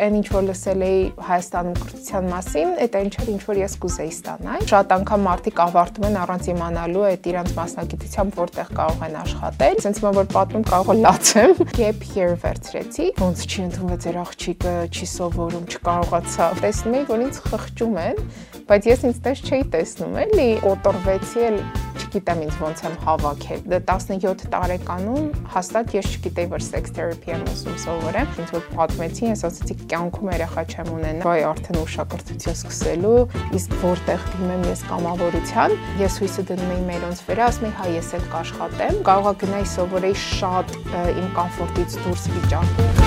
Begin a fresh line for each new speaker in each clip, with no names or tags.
այն ինչ որ լսել էի Հայաստանում կրթության մասին, այդ այն չէր ինչ որ ես կուզեի ստանալ։ Շատ անգամ մարդիկ ավարտում են առանց իմանալու այդ իրանց մասնագիտությամբ որտեղ կարող են աշխատել։ Սենց մա որ պատմում կարող է լացեմ։ Gap year վերցրեցի։ Ոնց չի ընդունվեց ձեր աղջիկը, չի սովորում, չկարողացավ։ Տեսնում էի, որ ինձ խղճում են, բայց ես ինձ տես չէի տեսնում, էլի կոտորվեցի էլ չգիտեմ ինձ ոնց եմ հավաքել։ Դե 17 տարեկանում հաստատ ես չգիտեի, որ sex therapy եմ ուսում սովորեմ։ Ինձ որ պատմեցին, ես ասացի կյանքում երեխա չեմ ունենա, բայ արդեն ուշակրթություն սկսելու, իսկ որտեղ դիմեմ ես կամավորության, ես հույսը դնում էի մերոնց վրա, ասում էի, հա ես էլ կաշխատեմ, կարողա գնայի սովորեի շատ իմ կոմֆորտից դուրս վիճակում։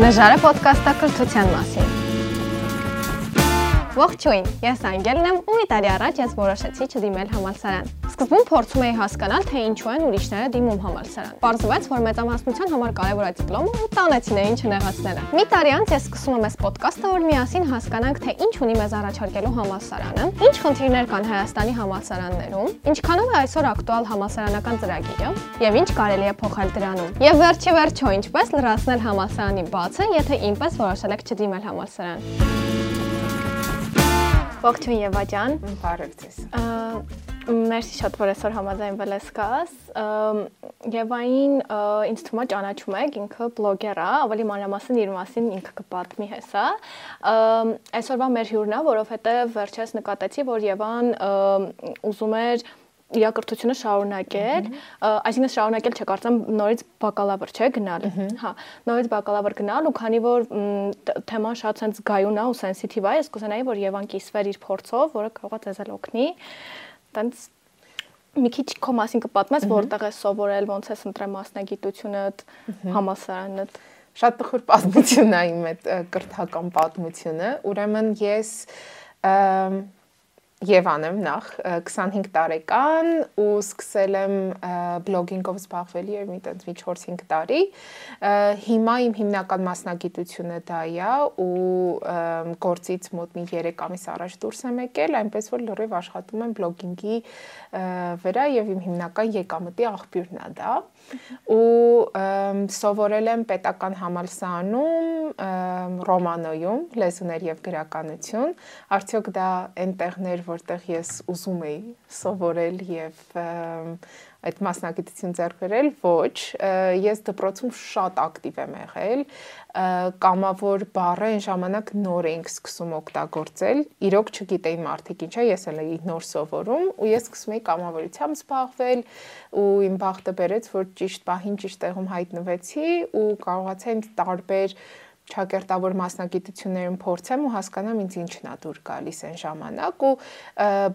Նժարը ոդկասթը կրթության մասին։ Ողջույն, ես Անգելն եմ ու մի տարի առաջ ես որոշեցի չդիմել համալսարան։ Սկզբում փորձում էի հասկանալ, թե ինչու են ուրիշները դիմում համալսարան։ Պարզվեց, որ մեծամասնության համար կարևոր է դիպլոմը ու տանեցին է ինչ նեղացնելը։ Մի տարի անց ես սկսում եմ այս ոդկասթը, որ միասին հասկանանք, թե ինչ ունի մեզ առաջարկելու համալսարանը, ինչ խնդիրներ կան Հայաստանի համալսարաններում, ինչքանով է այսօր ակտուալ համալսարանական ծրագիրը եւ ինչ կարելի է փոխել դրանում։ Եվ վերջի վերջո ինչպես լրացնել համալսարանի բացը, եթե ինպես որոշել եք չդիմել համալսարան։ Ողջույն Եվա ջան։
Բարև ձեզ։
Մերսի շատ որ այսօր համաձայնվել ես կաս։ Եվային ինձ թվում է ճանաչում եք, ինքը բլոգեր է, ավելի մանրամասն իր մասին ինքը կպատմի հեսա։ Այսօրվա մեր հյուրն է, որովհետև վերջերս նկատեցի, որ Եվան ուզում էր իրակրթությունը շարունակել, այսինքն շարունակել չէ, կարծեմ նորից բակալավր չէ գնալ։ Հա, նորից բակալավր գնալ ու քանի որ թեման շատ sense գայուն է ու սենսիտիվ է, ես կուզենայի որ Եվան կիսվեր իր փորձով, որը կարող է ձեզ օգնի։ Տենց մի քիչ քո մասին կպատմես, որտեղ ես սովորել, ոնց ես ընտրել մասնագիտությունդ, համասարանը։
Շատ տխուր պատմություն է իմ այդ կրթական պատմությունը։ Ուրեմն ես Եվան եմ նախ 25 տարեկան ու սկսել եմ բլոգինգով զբաղվել եւ մի տենց մի 4-5 տարի։ Հիմա իմ հիմնական մասնագիտությունը դա է ու գործից մոտ մի 3 ամիս առաջ դուրս եմ եկել, այնպես որ լրիվ աշխատում եմ բլոգինգի վրա եւ իմ հիմնական եկամտի աղբյուրն է դա ու սովորել եմ պետական համալսարանում ռոմանոյում լեզուներ եւ գրականություն արդյոք դա այնտեղներ որտեղ ես ուզում էի սովորել եւ այդ մասնագիտություն ձեռք բերել, ոչ, ես դպրոցում շատ ակտիվ եմ եղել, կամավոր բառը այն ժամանակ նոր էինք սկսում օգտագործել, իրոք չգիտեի մարդիկ ինչա, ես էլ էի նոր սովորում ու ես սկսում էի կամավորությամբ զբաղվել ու իմ բախտը բերեց, որ ճիշտ պահին ճիշտ տեղում հայտնվեցի ու կարողացա ինձ տարբեր ճակերտավոր մասնագիտություններում փորձեմ ու հասկանամ ինձ ինչն է դուր գալիս այն ժամանակ ու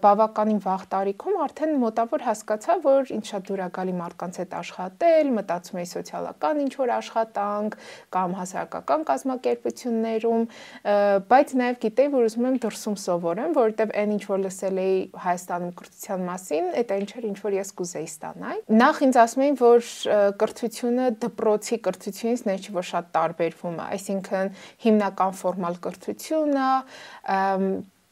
բավականին վաղ տարիքում արդեն մոտավոր հասկացա, որ ինձ շատ դուր է գալի մարդկանց հետ աշխատել, մտածում էի սոցիալական ինչ որ աշխատանք կամ հասարակական կազմակերպություններում, բայց նաև գիտեի, որ ուզում եմ դրսում սովորեմ, որովհետև այն ինչ որ լսել էի Հայաստանում կրթության մասին, այդ այն չէր ինչ որ ես կուզեի ստանալ։ Նախ ինձ ասում էին, որ կրթությունը դպրոցի կրթությունից ներչի որ շատ տարբերվում է, այսինքն այսինքն հիմնական ֆորմալ կրթություն է,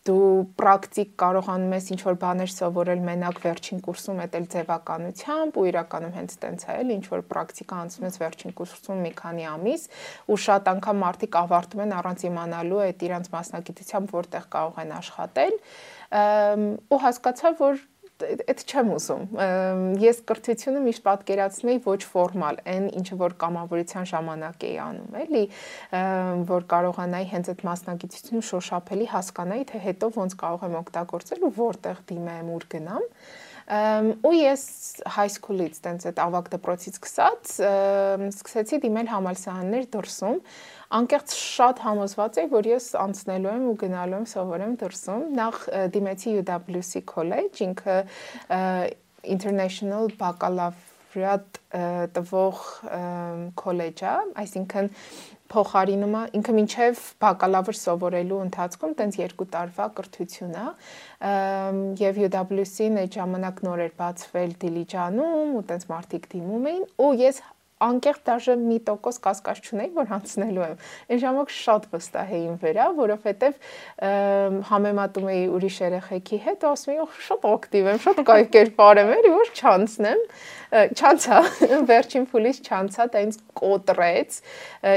դու պրակտիկ կարողանում ես ինչ որ բաներ սովորել մենակ վերջին կուրսում էտել ձևականությամբ ու իրականում հենց տենց է էլ ինչ որ պրակտիկա անցնում ես վերջին կուրսում մի քանի ամիս ու շատ անգամ մարդիկ ավարտում են առանց իմանալու այդ իրանց մասնագիտությամբ որտեղ կարող են աշխատել ու հասկացա որ այդ չեմ ուզում։ Ես կրթությունը միշտ պատկերացնում եի ոչ ֆորմալ, այն ինչը որ կամավորության ժամանակ էի անում, էլի, որ կարողանայի հենց այդ մասնագիտությունը շոշափելի հասկանայի, թե հետո ոնց կարող եմ օգտագործել ու որտեղ դիմեմ, ուր գնամ ու ես high school-ից տենց այդ ավակ դպրոցից սկսած սկսեցի դիմել համալսարաններ դրսում անկեղծ շատ համոզված եմ, որ ես անցնելու եմ ու գնալու եմ սովորեմ դրսում։ Նախ դիմեցի UWC College, ինքը International Baccalaureate տվող քոլեջ է, այսինքն փոխարինում է ինքը մինչև բակալավր սովորելու ընթացքում տենց երկու տարվա կրթություն է եւ UWC-ն այդ ժամանակ նոր էր բացվել Դիլիջանում ու տենց մարդիկ դիմում էին ու ես անկեղծ դաժե մի տոկոս կասկած չունեի, որ հանցնելու եմ։ Այն ժամանակ շատ վստահ էի իմ վրա, որովհետև համեմատում էի ուրիշ երեխեքի հետ, ասում էի, շատ ակտիվ եմ, շատ կայ կերպար եմ, էլի որ չանցնեմ։ Չանցա, վերջին փուլից չանցա, դա ինձ կոտրեց։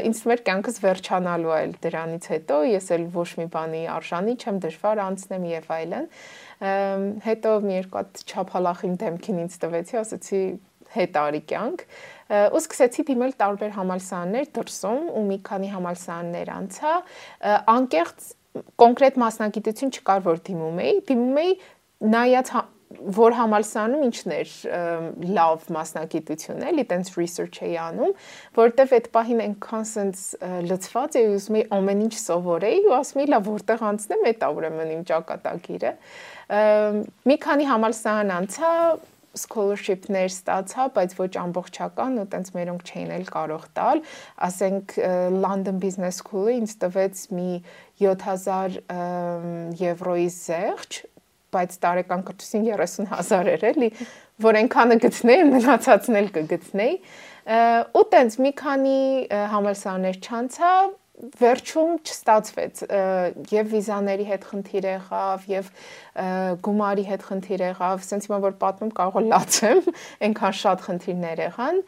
Ինձ էր կյանքս վերջանալու է դրանից հետո, ես էլ ոչ մի բանի արժանի չեմ, դժվար անցնեմ եւ այլն։ Հետո մի երկու հատ չափալախին դեմքին ինձ տվեցի, ասացի հետ արի կյանք ու սկսեցի դիմել տարբեր համալսարաններ դրսում ու մի քանի համալսարաններ անցա անկեղծ կոնկրետ մասնագիտություն չկար որ դիմում էի դիմում էի նայած որ համալսարանում ինչն էր լավ մասնագիտություն էլի տենց research էի անում որտեվ այդ պահին այնքան sense լծված էի ուզում էի ամեն ինչ սովորեի ու ասում էի լավ որտեղ անցնեմ էտա ուրեմն իմ ճակատագիրը մի քանի համալսարան անցա scholarship-ներ ստացա, բայց ոչ ամբողջական ու տենց մերոնք չէին էլ կարող տալ։ Ասենք London Business School-ը ինձ տվեց մի 7000 եվրոյի զեղչ, բայց տարեկան կրթություն 30000 էր էլի, որ այնքանը գտնեի, մնացածն էլ կգտնեի։ Ու տենց մի քանի համալսարաններ չանցա, վերջում չստացվեց եւ վիզաների հետ խնդիր եղավ եւ գումարի հետ խնդիր եղավ ասենց հիմա որ պատմում կարող լացեմ այնքան շատ խնդիրներ եղան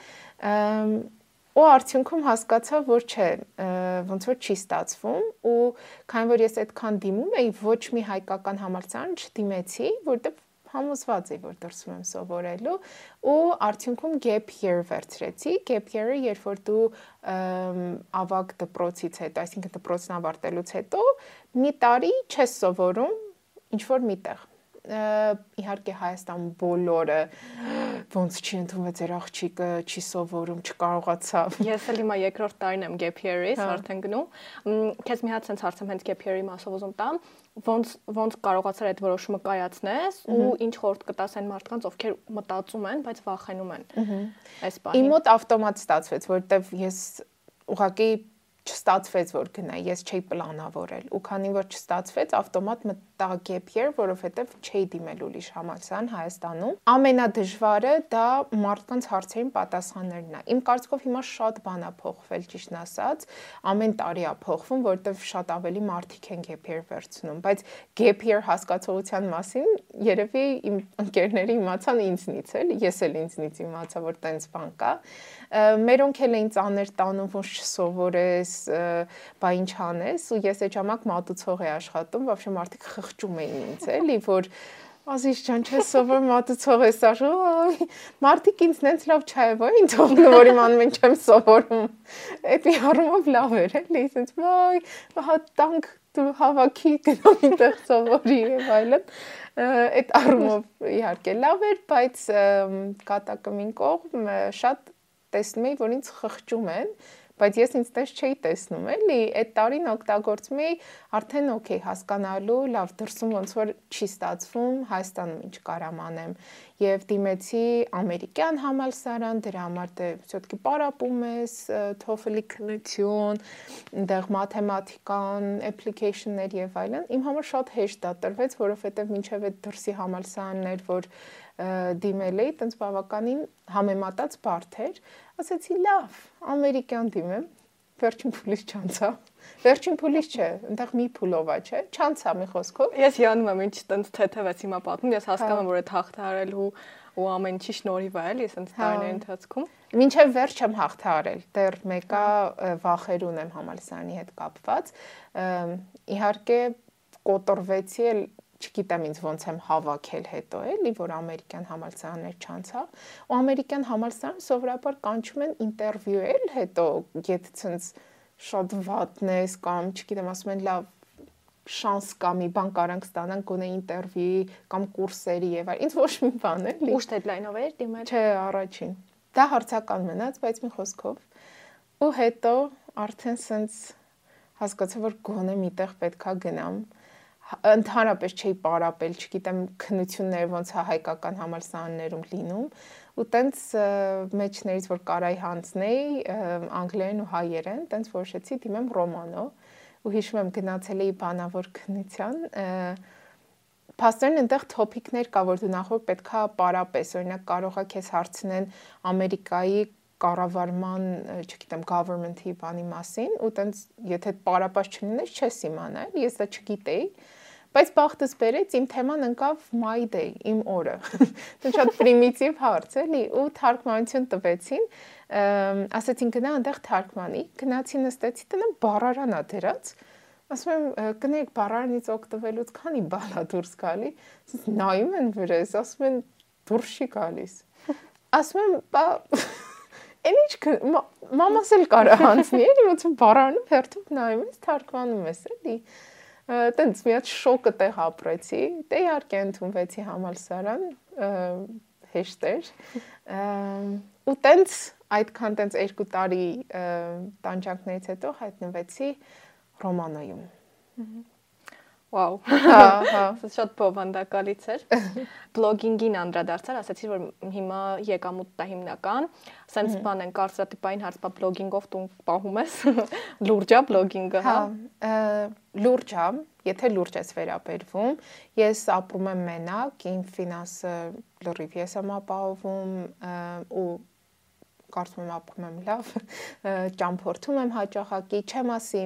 ու արդյունքում հասկացա որ չէ ոնց որ չի ստացվում ու քանի որ ես այդքան դիմում էի ոչ մի հայկական համալսարան չդիմեցի որտեղ համոզված էի, որ դրսում եմ սովորելու ու արդյունքում gap year վերցրեցի։ Gap year-ը երբ որ դու ավագ դպրոցից հետո, այսինքն դպրոցն ավարտելուց հետո մի տարի չես սովորում ինչ որ միտեղ իհարկե Հայաստան բոլորը ոնց չի ընդունվել ձեր աղջիկը, չի սովորում, չկարողացավ։
Ես էլ հիմա երկրորդ տարին եմ gap year-ից, հա։ արդեն գնում։ Քեզ մի հատ sense հարցեմ հենց gap year-ի մասով ուզում տամ ոնց ոնց կարողացար այդ որոշումը կայացնես ու ինչ խորտ կտաս այն մարդկանց, ովքեր մտածում են, բայց վախենում են։ Այս բանը։
Իմ մոտ ավտոմատ ստացվեց, որովհետև ես ուղղակի չստացվեց որ գնայի, ես չէի պլանավորել ու քանի որ չստացվեց, ավտոմատ մտա gap year, որովհետև չէի դիմել ուրիշ համալսարան Հայաստանում։ Ամենադժվարը դա մարդկանց հարցերին պատասխաններն է։ Իմ կարծիքով հիմա շատ բան է փոխվել, ճիշտն ասած, ամեն տարի է փոխվում, որովհետև շատ ավելի մարդիկ են gap year վերցնում, բայց gap year հասկացողության մասին երևի իմ ընկերները իմացան ինձնից էլ, ես էլ ինձնից իմացա, որ տենց բան կա Մերոնք էլ էին ծաներ տանում, որ չսովորես, բա ինչ անես, ու ես այդ ժամանակ մատուցող էի աշխատում, вообще մարդիկ խղճում էին ինձ, էլի, որ Ազիզ ջան, չես սովոր մատուցող ես աշու։ Մարդիկ ինձ նենց լավ չայվա ինձ թողնում, որ իմ անում չեմ սովորում։ Այդ մի առումով լավ էր, էլի, ասենց, վայ, հա տանք դու հավաքի գնում ինտեղ սովորի եւ այլն։ Այդ առումով իհարկե լավ էր, բայց կատակը մին կողմ շատ տեսնում էի, որ ինձ խղճում են բայց ես ինձ տես չէի տեսնում, էլի, այդ տարին օգտագործում էի արդեն օքեյ հասկանալու, լավ դրսում ոնց որ չի ստացվում, Հայաստանում ինչ կարամ անեմ եւ դիմեցի ամերիկյան համալսարան, դրա համար դե всё-таки պարապում ես, TOEFL-ի քննություն, այնտեղ մաթեմատիկան, application-ներ եւ այլն։ Իմ համար շատ հեշտ դա տրվեց, որովհետեւ մինչեւ այդ դրսի համալսարաններ, որ դիմել էի, տենց բավականին համեմատած բարդ էր, ասացի լավ, ամերիկյան դիմեմ, վերջին փուլից չանցա։ Վերջին փուլից չէ, այնտեղ մի փուլով է, չէ։ Չանցա մի խոսքով։
Ես հիանում եմ, ինչ տենց թեթևեց հիմա պատմում, ես հասկանում եմ, որ այդ հաղթարելու ու ամեն ինչի շնորհիվ է, էլի, ասենց տարիների ընթացքում։
Մինչև վերջ եմ հաղթարել, դեռ մեկա վախեր ունեմ համալսարանի հետ կապված։ Իհարկե կոտրվեցի էլ չգիտեմ ինձ ոնց եմ հավաքել հետո էլի որ ամերիկյան համալսարաններ չանցա ու ամերիկյան համալսարան սովորաբար կանչում են ինտերվյուել հետո եթե ցենց շատ վատն ես կամ չգիտեմ ասում են լավ շանս կա մի բան կարանք ստանանք գոնե ինտերվյուի կամ կուրսերի եւ այլ ինձ ոչ մի բան էլի
ուշ դեդլայնով էր դիմել
չէ առաջին դա հարցական մնաց բայց մի խոսքով ու հետո արդեն սենց հասկացա որ գոնե միտեղ պետքա գնամ ընդհանրապես չէի պարապել, չգիտեմ քնություններ ոնց է հայկական համալսարաններում լինում ու տենց մեջներից որ կարայի հանձնեի անգլերեն ու հայերեն, տենց որոշեցի դիմեմ ռոմանո ու հիշում եմ գնացել էի բանավոր քննության Փաստորեն այնտեղ թոփիկներ կա, որ դու նախոր պետքա պարապես, օրինակ կարողա քեզ հարցնեն Ամերիկայի կառավարման, չգիտեմ, government-ի բանի մասին ու տենց եթե պարապաշ չլինես, չես իմանալ, ես դա չգիտեի բայց բախտս բերեց իմ թեման ընկավ my day, իմ օրը։ Դա շատ պրիմիտիվ հարց էլի ու թարգմանություն տվեցին, ասացին գնա այնտեղ թարգմանի, գնացի նստեցի տնը բառարանա դրած, ասում եմ կնեք բառարանից օգտվելուց քանի բան է դուրս գալի, նայում են վրես, ասում են դուրս չի գալիս։ Ասում եմ, բա Էն ինչ մամաս էլ կարա հանցնի, էլի ոնց բառարանում հերթով նայում ես, թարգմանում ես, էլի։ Տենց մի հատ շոկը տեղ ապրեցի, դե իհարկե ընդունվեցի համալսարան, հեշտ էր։ Ու տենց այդքան տենց 2 տարի տանջանքներից հետո հայտնվեցի Ռոմանոյում։
Վաու։ Հա, հա, շատ բովանդակալից էր։ Բլոգինգին անդրադարձար, ասացի որ հիմա եկամուտն է հիմնական, սենց բան են կարծրատիպային հարց, բա բլոգինգով դու պահում ես։ Լուրջ է բլոգինգը, հա։
Հա, լուրջ է, եթե լուրջ ես վերաբերվում, ես ապրում եմ մենակ, իմ ֆինանսը լրիվ ես եմ ապահովում ու կարծում եմ ապրում եմ լավ, ճամփորդում եմ հաճախակի, չեմ ասի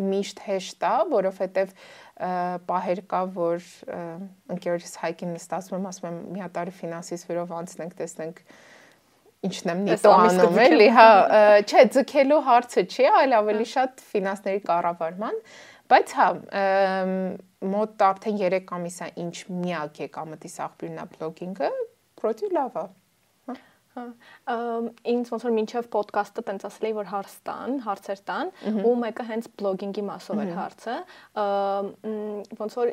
միշտ հեշտ է, որովհետև պահեր կա, որ ընկերոջս հայկին նստածում եմ, ասում եմ մի հատարի ֆինանսից վերով անցնենք, տեսնենք ինչն եմ նիտո անում էլի, հա, չէ, ձգելու հարցը չի, այլ ավելի հա։ շատ ֆինանսների կառավարման, բայց հա, մոտ արդեն 3 ամիս է ինչ միակ եկամտի աղբյուրն է բլոգինգը, պրոդի լավ է։
Հա, ինձ ոնց որ մինչև ոդկասթը տենց ասել էի որ հարց տան, հարցեր տան, ու մեկը հենց բլոգինգի մասով էր հարցը։ Ոնց որ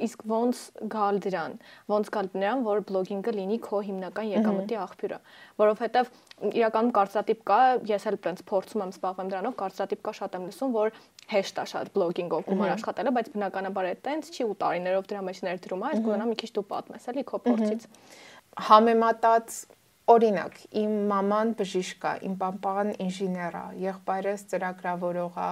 իսկ ոնց գալ դրան, ոնց գալ դրան, որ բլոգինգը լինի քո հիմնական եկամտի աղբյուրը, որովհետև իրականում կարծրատիպ կա, ես էլ այնպես փորձում եմ զբաղվեմ դրանով, կարծրատիպ կա շատ եմ լսում, որ հեշտ է շատ բլոգինգով գումար աշխատելը, բայց բնականաբար այդտենց չի ու տարիներով դրա մեջ ներդրում է, այս կունենա մի քիչ դու պատմես էլի քո փորձից։
Համեմատած Օրինակ, իմ մաման բժիշկ է, իմ պապան ինժեներ է, եղբայրս ծրագրավորող է,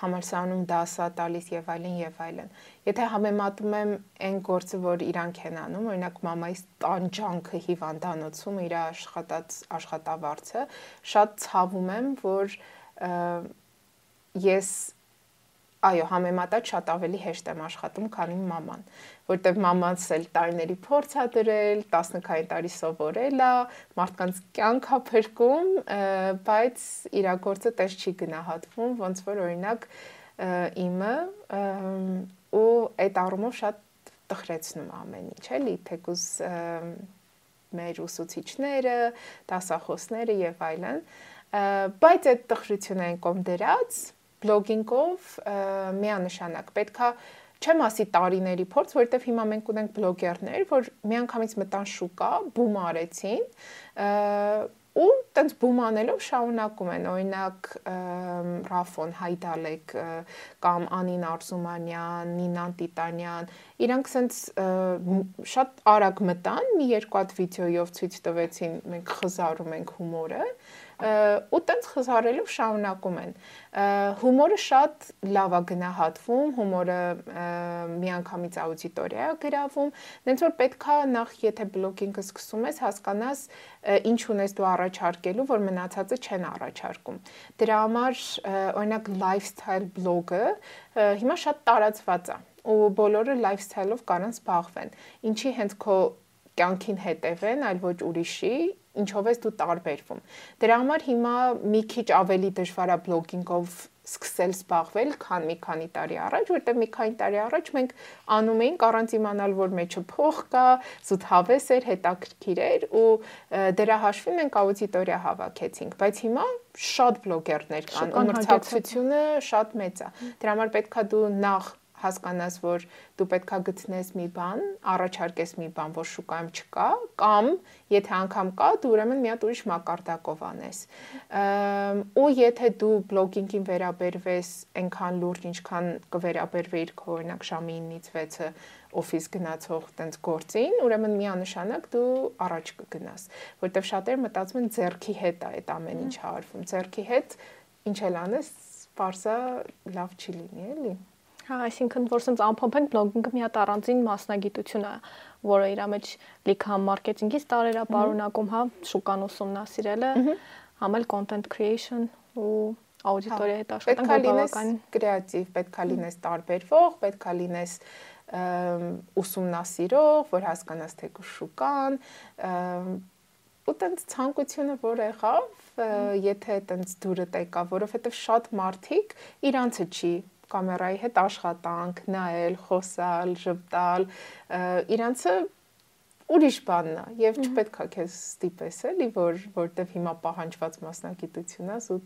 համալսարանում դաս է տալիս եւ այլն եւ այլն։ Եթե համեմատում եմ այն գործը, որ իրանք են անում, օրինակ մամայիս տանջանքը հիվանդանոցում իր աշխատած աշխատավարձը, շատ ցավում եմ, որ ես այո, համեմատած շատ ավելի հեշտ եմ աշխատում, քան իմ մաման, որտեվ մամանց էլ տարիների փորձ է դրել, 10-քային տարի սովորել է, մարդկանց կյանք է փրկում, բայց իր գործը տես չի գնահատվում, ոնց որ օրինակ իմը ու այդ առումով շատ տխրեցնում ամեն ինչ, էլի, թեկուզ մեր ուսուցիչները, դասախոսները եւ այլն, բայց այդ տխրությունը են կողմ դրած բլոգինգով միանշանակ պետքա չեմ ասի տարիների փորձ, որովհետև հիմա մենք ունենք բլոգերներ, որ միանգամից մտան շուկա, բում արեցին, ու տենց բում անելով շարունակում են օրինակ Ռաֆոն Հայդալեկ կամ Անին Արզումանյան, Նինան Տիտանյան իրանք սենց շատ արագ մտան մի երկու հատ վիդեոյով ցույց տվեցին մենք խզարում ենք հումորը ու տենց խզարելով շարունակում են հումորը շատ լավ է գնահատվում հումորը միանգամից աուդիտորիա է գրավում դենց որ պետքա նախ եթե բլոգինգը սկսում ես հասկանաս ինչ ունես դու առաջարկելու որ մնացածը չեն առաջարկում դրա համար օրինակ lifestyle blog-ը հիմա շատ տարածված է ու բոլորը lifestyle-ով կարան զբաղվեն ինչի հենց քո կյանքին հետևեն, այլ ոչ ուրիշի, ինչով ես դու տարբերվում։ Դրա համար հիմա մի քիչ ավելի դժվար է բլոգինգով սկսել զբաղվել, քան մի քանի տարի առաջ, որտեղ մի քանի տարի առաջ մենք անում էինք առանց իմանալ, որ մեջը փող կա, զուտ հավես էր, հետաքրքիր էր ու դրա հաշվին մենք աուդիտորիա հավաքեցինք, բայց հիմա շատ բլոգերներ կան, մրցակցությունը շատ մեծ է։ Դրա համար պետքա դու նախ հասկանաս, որ դու պետքա գտնես մի բան, առաջարկես մի բան, որ շուկայում չկա, կամ եթե անգամ կա, դու ուրեմն մի հատ ուրիշ մակարդակով անես։ Ու եթե դու բլոգինգին վերաբերվես այնքան լուրջ, ինչքան կվերաբերվեիր քո օրինակ ժամի 9-ից 6-ը օֆիս գնացող տենց գործին, ուրեմն միանշանակ դու առաջ կգնաս, որտեվ շատերը մտածում են ձերքի հետ է այդ ամեն ինչ հարվում։ Ձերքի հետ ինչ էլ անես, parza լավ չի լինի, էլի։
Հա, այսինքն որ սենց ամփոփենք բլոգինգը մի հատ առանձին մասնագիտություն է, որը իր մեջ լիքը համ մարքեթինգից տարեր է պարունակում, հա, շուկան ուսումնասիրելը, համ էլ content creation ու աուդիտորիա հետ
աշխատանք բավականին կրեատիվ, պետքա լինես տարբերվող, պետքա լինես ուսումնասիրող, որ հասկանաս թե շուկան, ու տենց ցանկությունը որ եղավ, եթե տենց դուրը տեկա, որովհետև շատ մարդիկ իրանցը չի կամերայի հետ աշխատանք, նայել, խոսալ, ժպտալ, իրանցը ուրիշ բանն է եւ չպետք է քեզ ստիպես էլի որ որտեվ հիմա պահանջված մասնագիտություն ես ու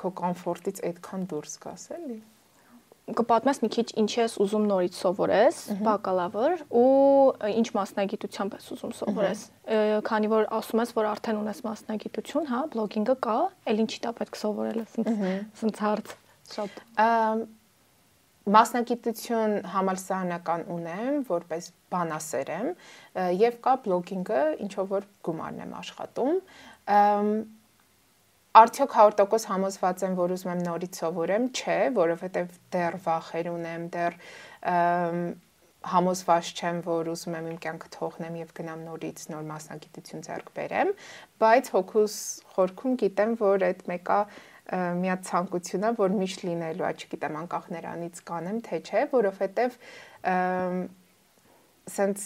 քո կոմֆորտից այդքան դուրս գաս էլի
կպատմես մի քիչ ինչ ես ուզում նորից սովորես, բակալավր ու ինչ մասնագիտությամբ ես ուզում սովորես։ Քանի որ ասում ես, որ արդեն ունես մասնագիտություն, հա, բլոգինգը կա, ել ինչի՞ դա պետք սովորել ես, սենց հարց շատ։
Մասնագիտություն համալսարանական ունեմ, որպես բանասեր եմ, եւ կա բլոգինգը, ինչով որ գումարն եմ աշխատում Արդյոք 100% համոզված եմ, որ ուզում եմ նորից սովորեմ, չէ, որովհետև դեռ վախեր ունեմ, դեռ համոզված չեմ, որ ուզում եմ իմ կյանքը թողնեմ եւ գնամ նորից նոր մասնագիտություն ձեռք բերեմ, բայց հոգուս խորքում գիտեմ, որ այդ մեկը մի հատ ցանկությունա, որ միշտ լինելու է, չգիտեմ, անկախ նրանից կանեմ թե չէ, որովհետև սենց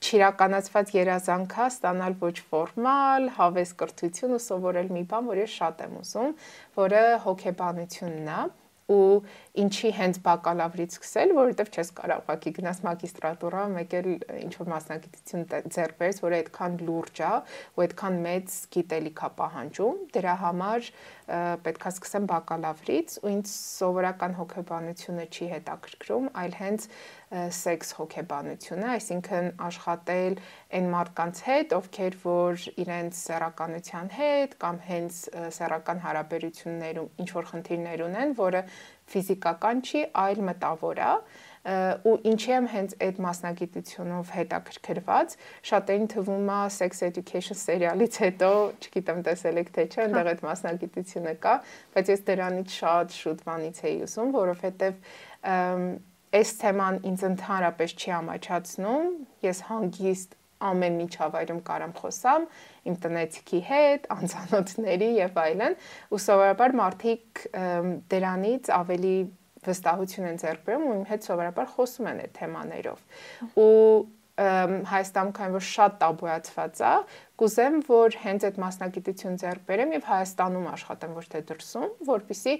չիրականացված երազանքա ստանալ ոչ ֆորմալ, հավես կրթություն ու սովորել մի բան, որ ես շատ եմ ուզում, որը հոգեբանությունն է ու ինչի հենց բակալավրից սկսել, որովհետև չես կարող ուղղակի գնաս մագիստրատուրա, մեկ էլ ինչ որ մասնագիտություն ձեռք բերես, որը այդքան լուրջ է ու այդքան մեծ գիտելիք է պահանջում։ Դրա համար պետքա սկսեմ բակալավրից ու ինձ սովորական հոգեբանությունը չի հետաքրքրում, այլ հենց սեքս հոգեբանությունը, այսինքն աշխատել այն մարդկանց հետ, ովքեր որ իրենց սեռականության հետ կամ հենց սեռական հարաբերություններում ինչ որ խնդիրներ ունեն, որը ֆիզիկական չի, այլ մտավոր է ու ինչի եմ հենց այդ մասնագիտությունով հետաքրքրված շատերին թվում է sex education սերիալից հետո չգիտեմ տեսել եք թե չէ այնտեղ հա։ այդ մասնագիտությունը կա բայց ես դրանից շատ շուտ բանից էի ուսում որովհետև այս թեման ինձ ընդհանրապես չի ամաչացնում։ Ես հանգիստ ամեն միջավայրում կարամ խոսամ իմ տնեցիքի հետ, անծանոթների եւ այլն, ու սովորաբար մարդիկ դրանից ավելի վստահություն են ձեռք բերում ու իմ հետ սովորաբար խոսում են այդ թեմաներով։ Ու Հայաստանում քանի որ շատ տաբուացված է, կուզեմ, որ հենց այդ մասնագիտություն ձեռք բերեմ եւ Հայաստանում աշխատեմ ոչ թե դրսում, որpիսի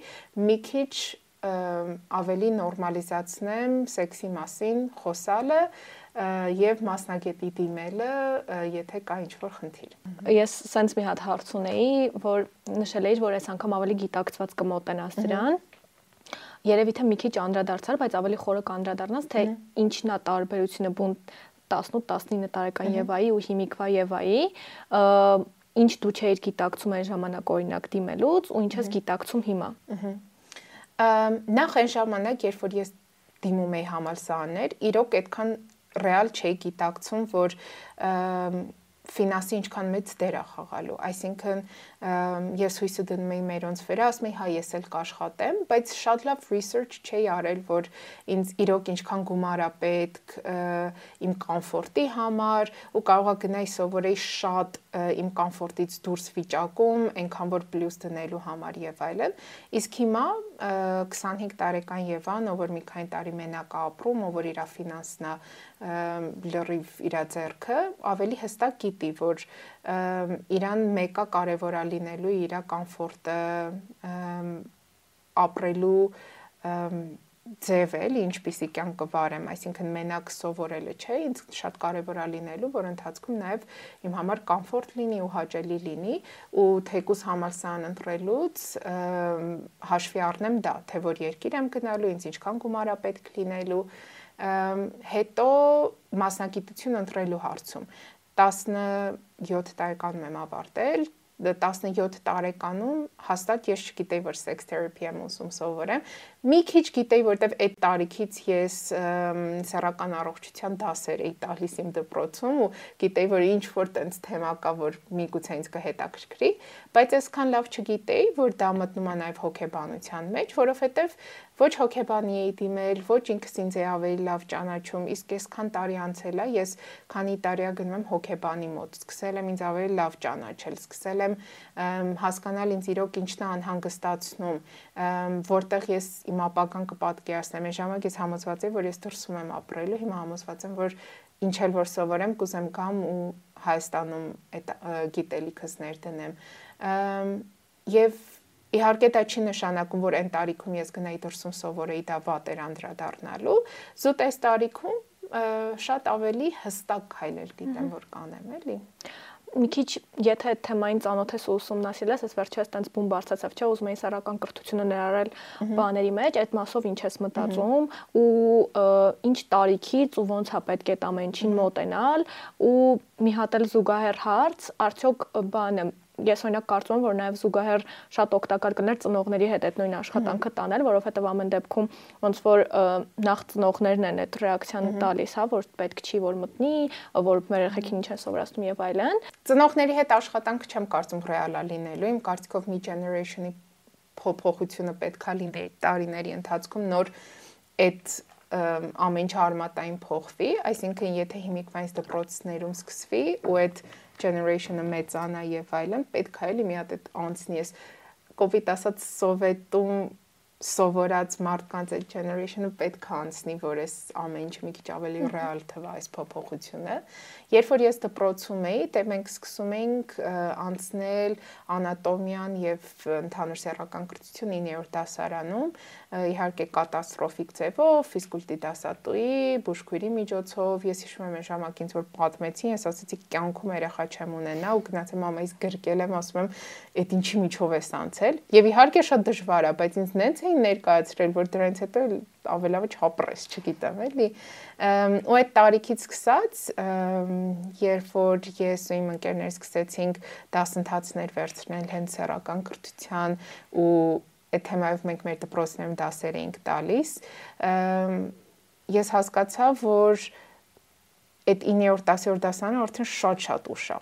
մի քիչ ավելի նորմալիզացնեմ սեքսի մասին խոսալը եւ մասնագետի դիմելը, եթե կա ինչ-որ խնդիր։
Ես սենց մի հատ հարց ունեի, որ նշել էիր, որ այս անգամ ավելի գիտակցված կմոտենաս դրան։ Երևի թե մի քիչ անդրադարձար, բայց ավելի խորը կանդրադառնաս, թե ինչն է տարբերությունը բուն 18-19 տարեկան Եվայի ու հիմիկվա Եվայի, ինչ դու չէիր գիտակցում այն ժամանակ օրինակ դիմելուց ու ինչ ես գիտակցում հիմա։ Ահա
նախ այն ժամանակ, երբ որ ես դիմում էի համալսարաններ, իրոք այդքան ռեալ չէի գիտակցում, որ ֆինանսի ինչքան մեծ դեր է խաղալու։ Այսինքն ես հույսը դնում էի մերոնց վրա, ասում էի, հա ես էլ կաշխատեմ, բայց շատ լավ research չէի արել, որ ինձ իրոք ինչքան գումար է պետք իմ կոմֆորտի համար ու կարողա գնայի սովորեի շատ իմ կոմֆորտից դուրս վիճակում, այնքան որ պլյուս դնելու համար եւ այլն։ Իսկ հիմա 25 տարեկան Եվան, ով որ մի քանի տարի մենակ է ապրում, ով որ իր ֆինանսն է լրիվ իր ձեռքը, ավելի հստակ գիտի, որ իրան մեկը կարևոր է լինելու իր կոմֆորտը ապրելու ձև էլի ինչպիսի կյանք կվարեմ, այսինքն մենակ սովորելը չէ, ինձ շատ կարևոր է լինելու, որ ընթացքում նաև իմ համար կոմֆորտ լինի ու հաճելի լինի ու թեկուս համալսարան ընտրելուց հաշվի առնեմ դա, թե որ երկիր եմ գնալու, ինձ ինչքան գումար է պետք լինելու, հետո մասնագիտություն ընտրելու հարցում 17 տարեկանում եմ ավարտել 17 տարեկանում հաստատ ես չգիտեի, որ sex therapy եմ ուզում սովորեմ։ Մի քիչ գիտեի, որտեվ այդ տարիքից ես սեռական առողջության դասեր էի տալիս իմ դպրոցում ու գիտեի, որ ինչ որ տենց թեմա կա, որ միգուցե ինձ կհետաքրքրի, բայց այսքան լավ չգիտեի, որ դա մտնում է նաև հոգեբանության մեջ, որովհետև ոչ հոկեբանի էի դիմել, ոչ ինքս ինձ է ավելի լավ ճանաչում, իսկ այսքան տարի անցել է, ես քանի տարի ա գնում եմ հոկեբանի մոտ, սկսել եմ ինձ ավելի լավ ճանաչել, սկսել եմ հասկանալ ինձ իրոք ինչն է անհանգստացնում, որտեղ ես իմ ապական կպատկերացնեմ։ Այն ժամանակ ես համոզված եմ, որ ես դրսում եմ ապրելու, հիմա համոզված եմ, որ ինչ էլ որ սովորեմ, կուզեմ գամ ու Հայաստանում այդ գիտելիքս ներդնեմ։ Եվ Իհարկե դա չի նշանակում, որ այն տարիքում ես գնայի դրսում սովորեի դա վատ էր անդրադառնալու։ Զուտ այս տարիքում շատ ավելի հստակ քայլեր գիտեմ, որ կանեմ, էլի
մի քիչ եթե այդ թեմային ծանոթ ես ու ուսումնասիրել ես, ես վերջերս տենց բում բարձացավ, չէ, ուզում եի սարական կրթությունը ներառել բաների մեջ, այդ մասով ինչ ես մտածում ու ինչ տարիքից ու ոնց է պետք է այդ ամեն ինչին մոտենալ ու մի հատ էլ զուգահեռ հարց, արդյոք բանը ես օրինակ կարծում եմ, որ նաև զուգահեռ շատ օգտակար կներ ծնողների հետ այդ նույն աշխատանքը տանել, որովհետև ամեն դեպքում ոնց որ նախ ծնողներն են այդ ռեակցիան տալիս, հա, որ պետք չի որ մտնի, որ մեր երեխեքին ինչ են սովորացնում եւ այլն։
Ծնողների հետ աշխատանքը չեմ կարծում ռեալա լինելու, իմ կարծիքով մի generation-ի փոփոխությունը պետքա լինի տարիների ընթացքում նոր այդ ամեն ինչ արմատային փոխվի, այսինքն եթե հիմիկվանից դպրոցներում սկսվի ու այդ generation-ը մեծանա եւ այլն, պետք է էլի մի հատ այդ անցնի ես կոവിഡ് ասած սովետում սովորած մարդկանց այդ generation-ը պետք է անցնի, որ այս ամեն ինչ մի քիչ ավելի ռեալ թվա այս փոփոխությունը։ Երբ որ ես դպրոցում էի, դե մենք սկսում էինք անցնել անատոմիան եւ ընդհանուր սեռական կրթություն 9-րդ դասարանում, իհարկե կատաստրոֆիկ ձևով, ֆիզկուլտի դասատուի, բուժքույրի միջոցով, ես հիշում եմ այն ժամանակ ինձ որ պատմեցին, ես ասացի կյանքում երեխա չեմ ունենա ու գնացեմ մամայից գրկել եմ, ասում եմ, այդ ինչի միջով ես անցել։ Եվ իհարկե շատ դժվար է, բայց ինձ նենց էին ներկայացրել, որ դրանից հետո ավելավը չապրես, չգիտեմ, էլի։ ու այդ տարիքից սկսած, երբ որ ես ու իմ ընկերներ սկսեցինք դասընթացներ վերցնել հենց սեռական կրթության ու այդ թեմայով մենք մեր դպրոցներում դասեր էինք տալիս, ես հասկացա, որ այդ 9-րդ 10-րդ դասանը արդեն շատ-շատ ուշ է։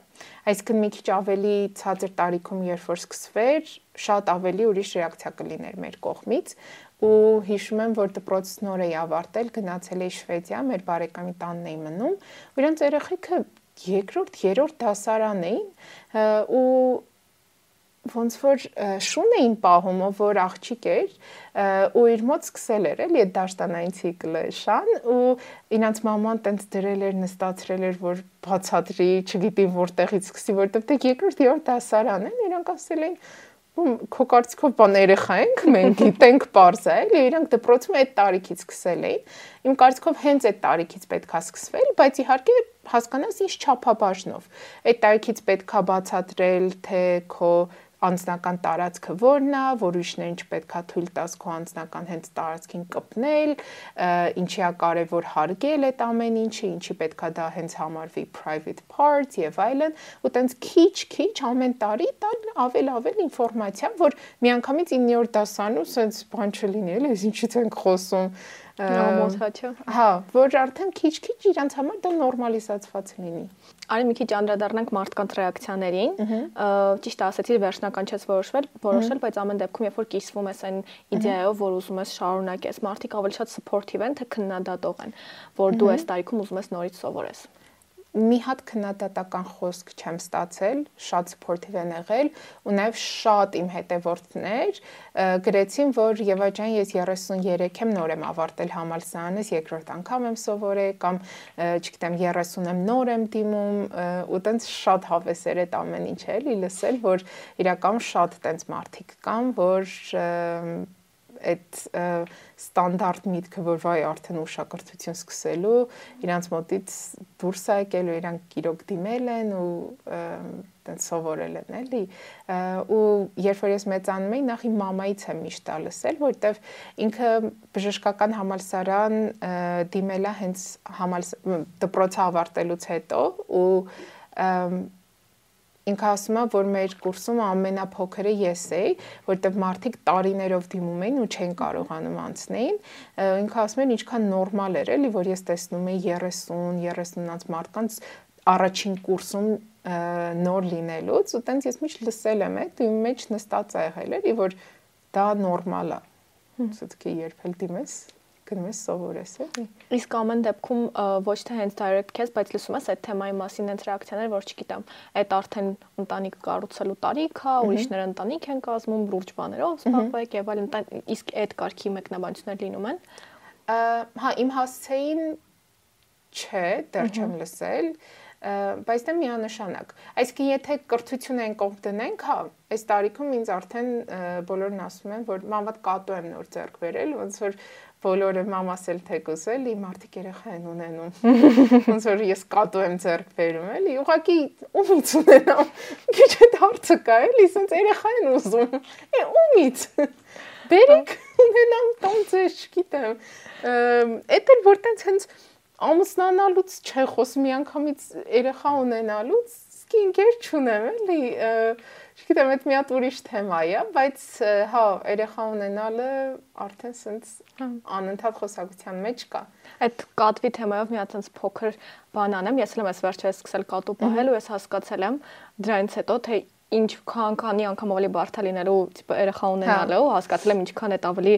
Այսինքն մի քիչ ավելի ցածր տարիքում երբ որ սկսվեր, շատ ավելի ուրիշ ռեակցիա կլիներ մեր կողմից ու հիշում եմ, որ դպրոցս նոր էի ավարտել, գնացել էի Շվեդիա, մեր բարեկամի տանն էի մնում, ու իրանց երեխեքը երկրորդ, երրորդ դասարան էին ու ոնց որ շուն էին պահում, որ աղջիկ էր, ու իր մոտ սկսել էր էլի այդ դաշտանային ցիկլը շան ու ինanc մաման տենց դրել էր, նստացրել էր, որ բացատրի, չգիտի որտեղից սկսի, որտեղ դե երկրորդ երրորդ դասարան են, իրանք ասել էին քո կարծիքով բան երեխա ենք, մենք գիտենք parza, էլի իրանք դպրոցում այդ տարիքից սկսել էին։ Իմ կարծիքով հենց այդ տարիքից պետքա սկսվել, բայց իհարկե հասկանաս ինչ չափաբաժնով։ Այդ տարիքից պետքա բացատրել, թե քո անձնական տարածքը որն է, որ ուրիշներին չպետքա թույլ տաս քո անձնական հենց տարածքին կպնել, ինչի է կարևոր հարգել այդ ամեն ինչը, ինչի պետքա դա հենց համարվի private part եւ այլն, ու տենց քիչ-քիչ ամեն տարի տալ ավել-ավել ինֆորմացիա, որ միանգամից 9-րդ դասանում sense բան չլինի, էլի, ինչից ենք խոսում
նոմոսաչը։
Հա, որ արդեն քիչ-քիչ իրանց համար դա նորմալիզացված լինի։
Արի մի քիչ անդրադառնանք մարդկանց ռեակցիաներին։ Ճիշտ ասացի, վերջնական չես որոշվել, որոշել, բայց ամեն դեպքում երբ որ կիսվում ես այն իդեայով, որ ուզում ես շարունակես, մարդիկ ավելի շատ սփորթիվ են, թե քննադատող են, որ դու այս տարիքում ուզում ես նորից սովորես
մի հատ քննադատական խոսք չեմ ստացել, շատ սփորթիվ են եղել ու նաև շատ իմ հետևորդներ գրեցին, որ Եվա ջան, ես 33 եմ նոր եմ ավարտել համալսարանս, երկրորդ անգամ եմ սովորել կամ չգիտեմ 30 եմ նոր եմ դիմում ու տենց շատ հավես էր այդ ամեն ինչը էլի լսել, որ իրական շատ տենց մարդիկ կան, որ այդ ստանդարտ միտքը, որ վայ արդեն ուշակրթություն սկսելու, իրանց մոտից դուրս է եկել ու իրանք իրոք դիմել են ու տենց սովորել են էլի ու երբ որ ես մեծանում էի նախ իմ մամայից եմ միշտ լսել որովհետև ինքը բժշկական համալսարան դիմելա հենց համալս դպրոցը ավարտելուց հետո ու ինքը ասում է, որ մեր կուրսում ամենափոքրը ես էի, որտեղ մարդիկ տարիներով դիմում էին ու չեն կարողանում անցնեին։ Ինքը ասում էր ինչքան նորմալ էր, էլի, որ ես տեսնում էի 30, 30-ից մարդկանց առաջին կուրսում նոր լինելուց, ու տենց ես միշտ լսել եմ այդ, ու մեջ նստած ա եղել էլի, որ դա նորմալ է Սուտքի երբ էլ դիմես գնում ես սովորես, էլի։
Իսկ ամեն դեպքում ոչ թե հենց direct case, բայց լսում ես այդ թեմայի մասին հենց ռեակցիաներ, որ չգիտեմ, այդ արդեն ընտանիք կառուցելու տարիք է, ուրիշները ընտանիք են կազմում, լուրջ բաներով զբաղվեք եւ այլն, իսկ այդ կարգի մեկնաբանություններ լինում են։
Հա, իմ հասցեին չէ, դեռ չեմ լսել բայց դա միանշանակ։ Այսինքն եթե կրթություն են կողմ դնենք, հա, այս տարիքում ինձ արդեն բոլորն ասում են, որ մանավանդ կատու եմ նոր ձեռք բերել, ոնց որ բոլորը մամաս էլ թեկուս էլի մարդիկ երեխա են ունենում ոնց որ ես կատու եմ ձեռք բերում էլի ուղղակի ումից ունենամ քիչ այդ հարցը կա էլի ասենց երեխա են ուզում է ումից բերեք ունենամ տոն ձեզ չգիտեմ այդ էլ որ տենց հենց ամուսնանալուց չէ խոսում միանգամից երեխա ունենալուց սկի ինքեր չունեմ էլի Չգիտեմ, այդ մի հատ ուրիշ թեմա է, բայց հա, երեխա ունենալը արդեն սենց հա։ անընդհատ խոսակցության մեջ կա։
Այդ կատվի թեմայով մի հատ սենց փոքր բան անեմ, ես էլ եմ վերջերս սկսել կատու պահել ու ես հասկացել եմ դրանից հետո թե ինչ քանի անգամ ավելի բարդ է լինելու տիպը երեխա ունենալը ու հասկացել եմ ինչքան է ավելի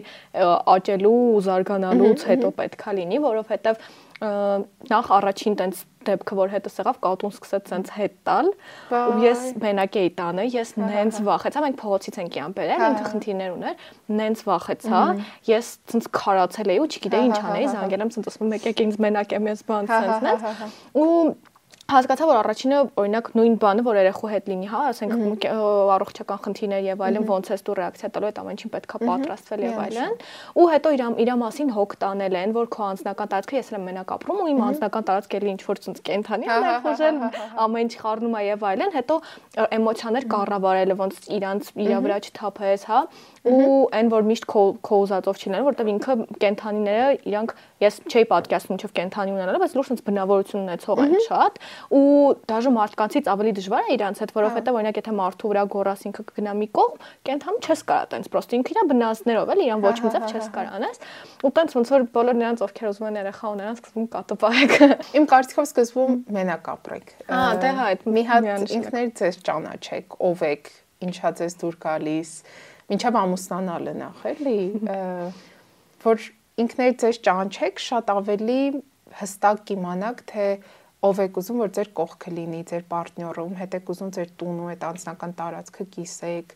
աճելու ու զարգանալուց հետո պետքա լինի, որովհետև նախ առաջին տենց դեպքը որ հետս եղավ կատուն սկսեց ցենց հետ տալ ու ես մենակ էի տանը ես նենց վախեցա մենք փողոցից ենք իան բերել ինքը խնդիրներ ուներ նենց վախեցա ես ցենց քարացել էի ու չգիտեի ինչ անեի զանգել եմ ցենց ասում մեկ եք ինձ մենակ եմ ես բան ցենց նենց ու հասկացա որ առաջինը օրինակ նույն բանը որ երեխու հետ լինի, հա, ասենք առողջական խնդիրներ եւ այլն, ոնց ես դու ռեակցիա տալու այդ ամեն ինչին պետքա պատրաստվել եւ այլն։ Ու հետո իր իր մասին հոգ տանել են, որ քո անձնական տարածքը ես եմ մենակ ապրում ու իմ անձնական տարածքը էլի ինչ որ ցած կենթանի է խոժել, ամեն ինչ խառնում է եւ այլն, հետո էմոցիաներ կառավարելը ոնց իրանց իրա վրա չթափես, հա, ու այն որ միշտ քո քո ուզածով չլինեն, որտեվ ինքը կենթանիները իրանք ես չէի պատկերացնում ինչով կենթանի ունենալը, բայց լուրջ sense բնավորություն ունեցող են շատ ու դաժե մարդկանցից ավելի դժվար է իրանց հետ, որովհետեւ օրինակ եթե մարդու վրա գորաս ինքը կգնա մի կողմ, կենթանում չես կարա տենց պրոստը ինքը իր բնազդներով էլ իրան ոչ մի ձև չես կարա անես ու տենց ոնց որ բոլոր նրանց ովքեր ուզում են երեխա ունենան սկզբում կատոպայեք
իմ կարծիքով սկզբում մենակ ապրեք
հա դե հա
մի հատ ինքներ ձեզ ճանաչեք ով եք ինչա ձեզ դուր գալիս ինչա ամուսնանալը նախ էլի որ ինքներ ձեզ ճանչեք, շատ ավելի հստակ կիմանաք, թե ով եք ուզում, որ ձեր կողքը լինի, ձեր պարտները, ում հետ եք ուզում ձեր տունը, այդ անձնական տարածքը կիսեք,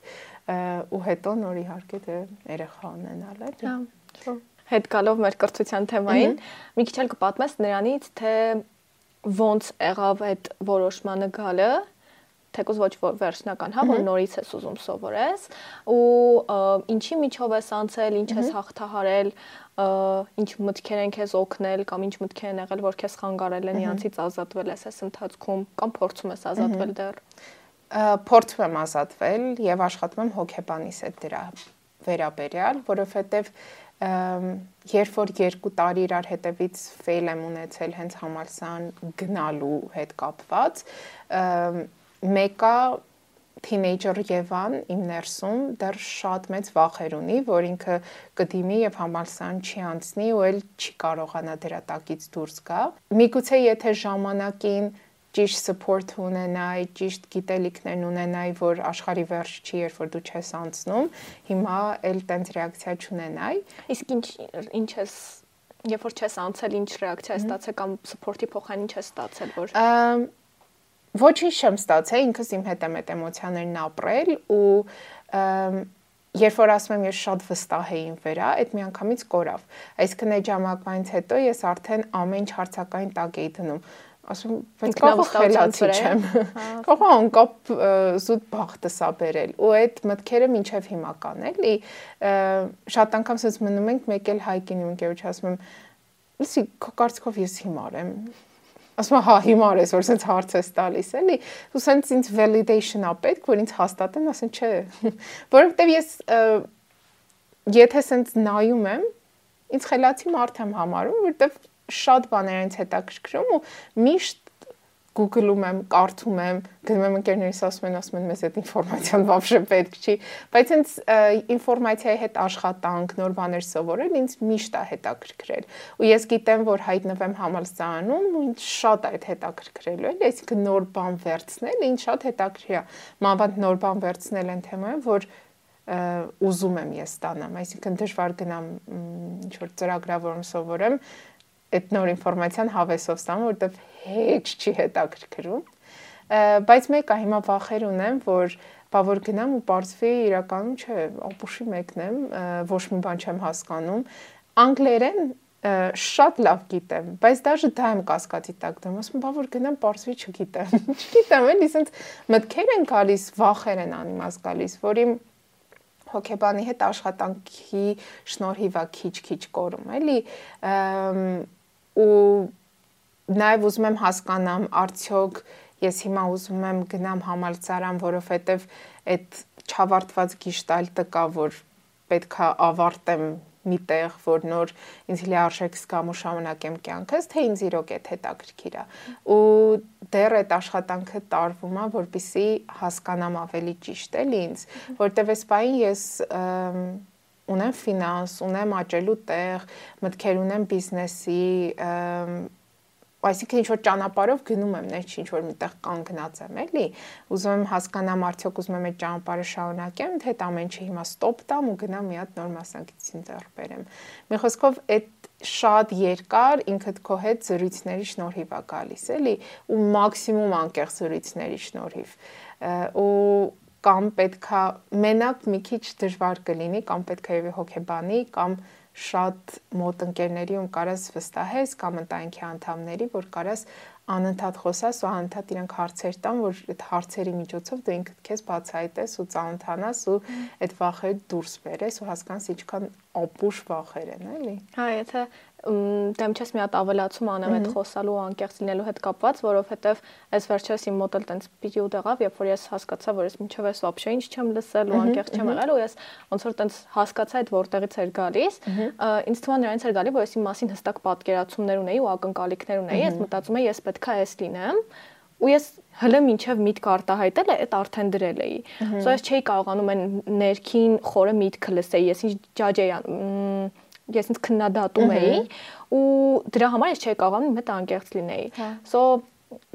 ու հետո նոր իհարկե դե երեխա ունենալ է։
Հա։ Հետ գալով մեր կրթության թեմային, մի քիչ էլ կպատմես նրանից, թե ոնց եղավ այդ որոշմանը գալը, թեկուզ ոչ վերջնական, հա, որ նորից ես ուզում սովորես ու ինչի միջով ես անցել, ինչ ես հաղթահարել, ինչ մտքեր են քեզ օգնել կամ ինչ մտքեր են եղել, որ քեզ խանգարել են իրանցից ազատվել ես այս ընթացքում կամ փորձում ես ազատվել դեռ
փորձում եմ ազատվել եւ աշխատում եմ հոգեբանիս հետ դրա վերաբերյալ, որովհետեւ երբ որ երկու տարի իրար հետևից ֆեյլ եմ ունեցել հենց համալսան գնալու հետ կապված, մեկը թինեյջեր Եվան իմ ներսում դեռ շատ մեծ վախեր ունի, որ ինքը կդիմի եւ համալսան չի անցնի ու էլ չի կարողանա դրա տակից դուրս գա։ Միգուցե եթե ժամանակին ճիշտ support ունենայի, ճիշտ գիտելիքներ ունենայի, որ աշխարի վերջ չի, երբ որ դու չես անցնում, հիմա էլ տենց ռեակցիա չունենայի։
Իսկ ինչ ինչ ես երբ որ չես անցել, ինչ ռեակցիա ես ստացել կամ support-ի փոխանին չես ստացել, որ
ոչինչ չեմ ստացել, ինքս իմ հետ եմ այդ էմոցիաներն ապրել ու երբ որ ասում եմ ես շատ վստահ էի իմ վրա, այդ միանգամից կորավ։ Այսինքն այդ ժամանակվանից հետո ես արդեն ամեն ինչ հարցակային տակ էի դնում ասում բայց կարող խելացի չեմ կարող անկապ զուտ բախտը սա բերել ու այդ մտքերը մինչև հիմա կան էլի շատ անգամ ասես մնում ենք մեկ էլ հայկին իմ ընկերոջ ասում եմ լսի քո կարծիքով ես հիմար եմ ասում հա հիմար ես որ սենց հարց ես տալիս էլի ու սենց ինձ validation-ա պետք որ ինձ հաստատեն ասեն չէ որովհետև ես եթե սենց նայում եմ ինձ խելացի մարդ եմ համարում որովհետև շատ բաներ ինձ հետաքրքրում ու միշտ Google-ում եմ, կարդում եմ, գնում եմ ընկերներիս ասում են, ասում են մեզ այդ ինֆորմացիան բավարժե պետք չի, բայց հենց ինֆորմացիայի հետ աշխատանք, նոր բաներ սովորել ինձ միշտ է հետաքրքրել։ Ու ես գիտեմ, որ հայտնվեմ համալսարանում, ինձ շատ այդ հետաքրքրելու է, այսինքն նոր բան վերցնել, ինձ շատ հետաքրքիր է։ Մանավանդ նոր բան վերցնել են թեման, որ ուզում եմ ես ստանամ, այսինքն դժվար գնամ ինչ որ ծրագրա, որում սովորեմ, այդ նոր ինֆորմացիան հավեսով ստանամ, որովհետև հեչ չի հետաքրքրում։ Բայց մեկը հիմա վախեր ունեմ, որ բա որ գնամ ու բարձվի իրականում չէ, ապուշի մեկն եմ, ոչ մի բան չեմ հասկանում։ Անգլերեն շատ լավ գիտեմ, բայց դաժե դա եմ կասկածի տակ դեմ, ասում բա որ գնամ բարձվի չգիտեմ։ Չգիտեմ, էլի ասենց մտքեր են գալիս, վախեր են անիմաց գալիս, որի հոկեբանի հետ աշխատանքի շնորհիվ է քիչ-քիչ կորում, էլի ու նաև ուզում եմ հասկանամ արդյոք ես հիմա ուզում եմ գնամ համալսարան, որովհետև այդ չավարտված գիշտալտը կա, որ պետքա ավարտեմ մի տեղ, որ նոր ինձ լիարժեք զգամ ու շարունակեմ կյանքս, թե ինձ իրոք է հետաքրքիր է։ Ու դեռ այդ աշխատանքը տարվում է, որpիսի հասկանամ ավելի ճիշտ էլի ինձ, որտեվ այս բային ես ունեմ ֆինանս, ունեմ աճելու տեղ, մտքեր ունեմ բիզնեսի, այսինքն ինչ որ ճանապարհով գնում եմ, ներ չի ինչ որ միտեղ կանգնած եմ, էլի։ Ուզում եմ հասկանամ արդյոք ուզում եմ այդ ճանապարհը շարունակեմ, թե այդ ամեն ինչը հիմա ստոպ տամ ու գնամ մի հատ նոր մասնակցություն ձեռք բերեմ։ Մի խոսքով այդ շատ երկար ինքդ քո հետ զրույցների շնորհիվ է գալիս, էլի, ու մաքսիմում անկեղծ զրույցների շնորհիվ։ ու կամ պետքա մենակ մի քիչ դժվար կլինի, կամ պետքա եւի հոգեբանի, կամ շատ մոտ ընկերների ու կարաս վստահես կամ ընտանիքի անդամների, որ կարաս անընդհատ խոսաս ու անընդհատ իրենք հարցեր տան, որ այդ հարցերի միջոցով դու ինքդ քեզ բացահայտես ու ծանոթանաս ու այդ վախերը դուրս բերես ու հասկանաս ինչքան ապուշ վախեր են, էլի։
Հա, եթե դեմ չես մի հատ ավելացում անեմ այդ խոսալու անկեղծ լինելու հետ կապված, որովհետև այս վերջերս իմ մոտ էլ տենց պիտի եղավ, երբ որ ես հասկացա, որ ես մինչև այս вообще ինչ չեմ լսել ու անկեղծ չեմ եղել ու ես ոնց որ տենց հասկացա այդ որտեղից էր գալիս, ինձ թվում է նրանից էր գալի, որ ես իմ մասին հստակ պատկերացումներ ունեի ու ակնկալիքներ ունեի, ես մտածում եի ես պետքա էս լինեմ ու ես հələ մինչև միտք արտահայտել է, այդ արդեն դրել էի։ Սա ես չէի կարողանում այն ներքին խորը միտքը լսեի, ես ինչ ջաջ էի ես ինձ քննադատում էի ու դրա համար ես չէի կարողանում հետ անկեղծ լինեի։ հա։ So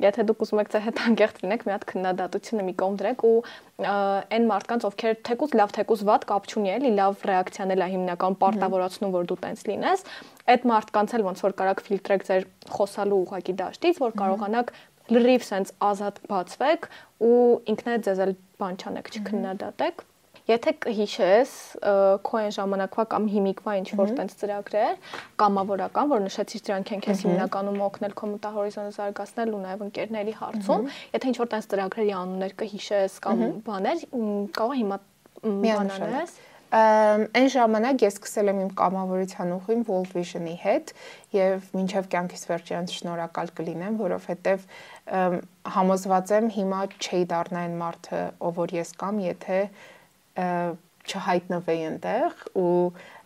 եթե դուք ուզում եք ձեր հետ անկեղծ լինեք, մի հատ քննադատությունը մի կողմ դրեք ու այն մարդկանց, ովքեր թեկուզ լավ, թեկուզ վատ կապ չունի էլի, լավ ռեակցիան էլ է հիմնական պարտավորացնում, որ դու տենց լինես, այդ մարդկանց էլ ոնց որ կարաք ֆիլտրեք ձեր խոսալու ուղակի դաշտից, որ կարողանաք լրիվ sense ազատ բացվեք ու ինքնդ ձեզ էլ բան չանեք, չքննադատեք Եթե կհիշես քո այն ժամանակվա կամ հիմիկվա ինչ որ տենց ծրագրեր կամավորական, որ նշեցիր դրանք են քեզ հիմնականում օգնել քո մտահորիզոնը զարգացնել ու նաև ընկերների հարցում, եթե ինչ որ տենց ծրագրերի անուններ կհիշես կամ բաներ, կարող հիմա բանանես
այն ժամանակ ես սկսել եմ իմ կամավորության ուղին World Vision-ի հետ եւ մինչեւ կյանքիս վերջը անց շնորհակալ կլինեմ, որովհետեւ համոզված եմ հիմա չի դառնա այն մարդը, ով որ ես կամ, եթե չհայտնվեի այնտեղ ու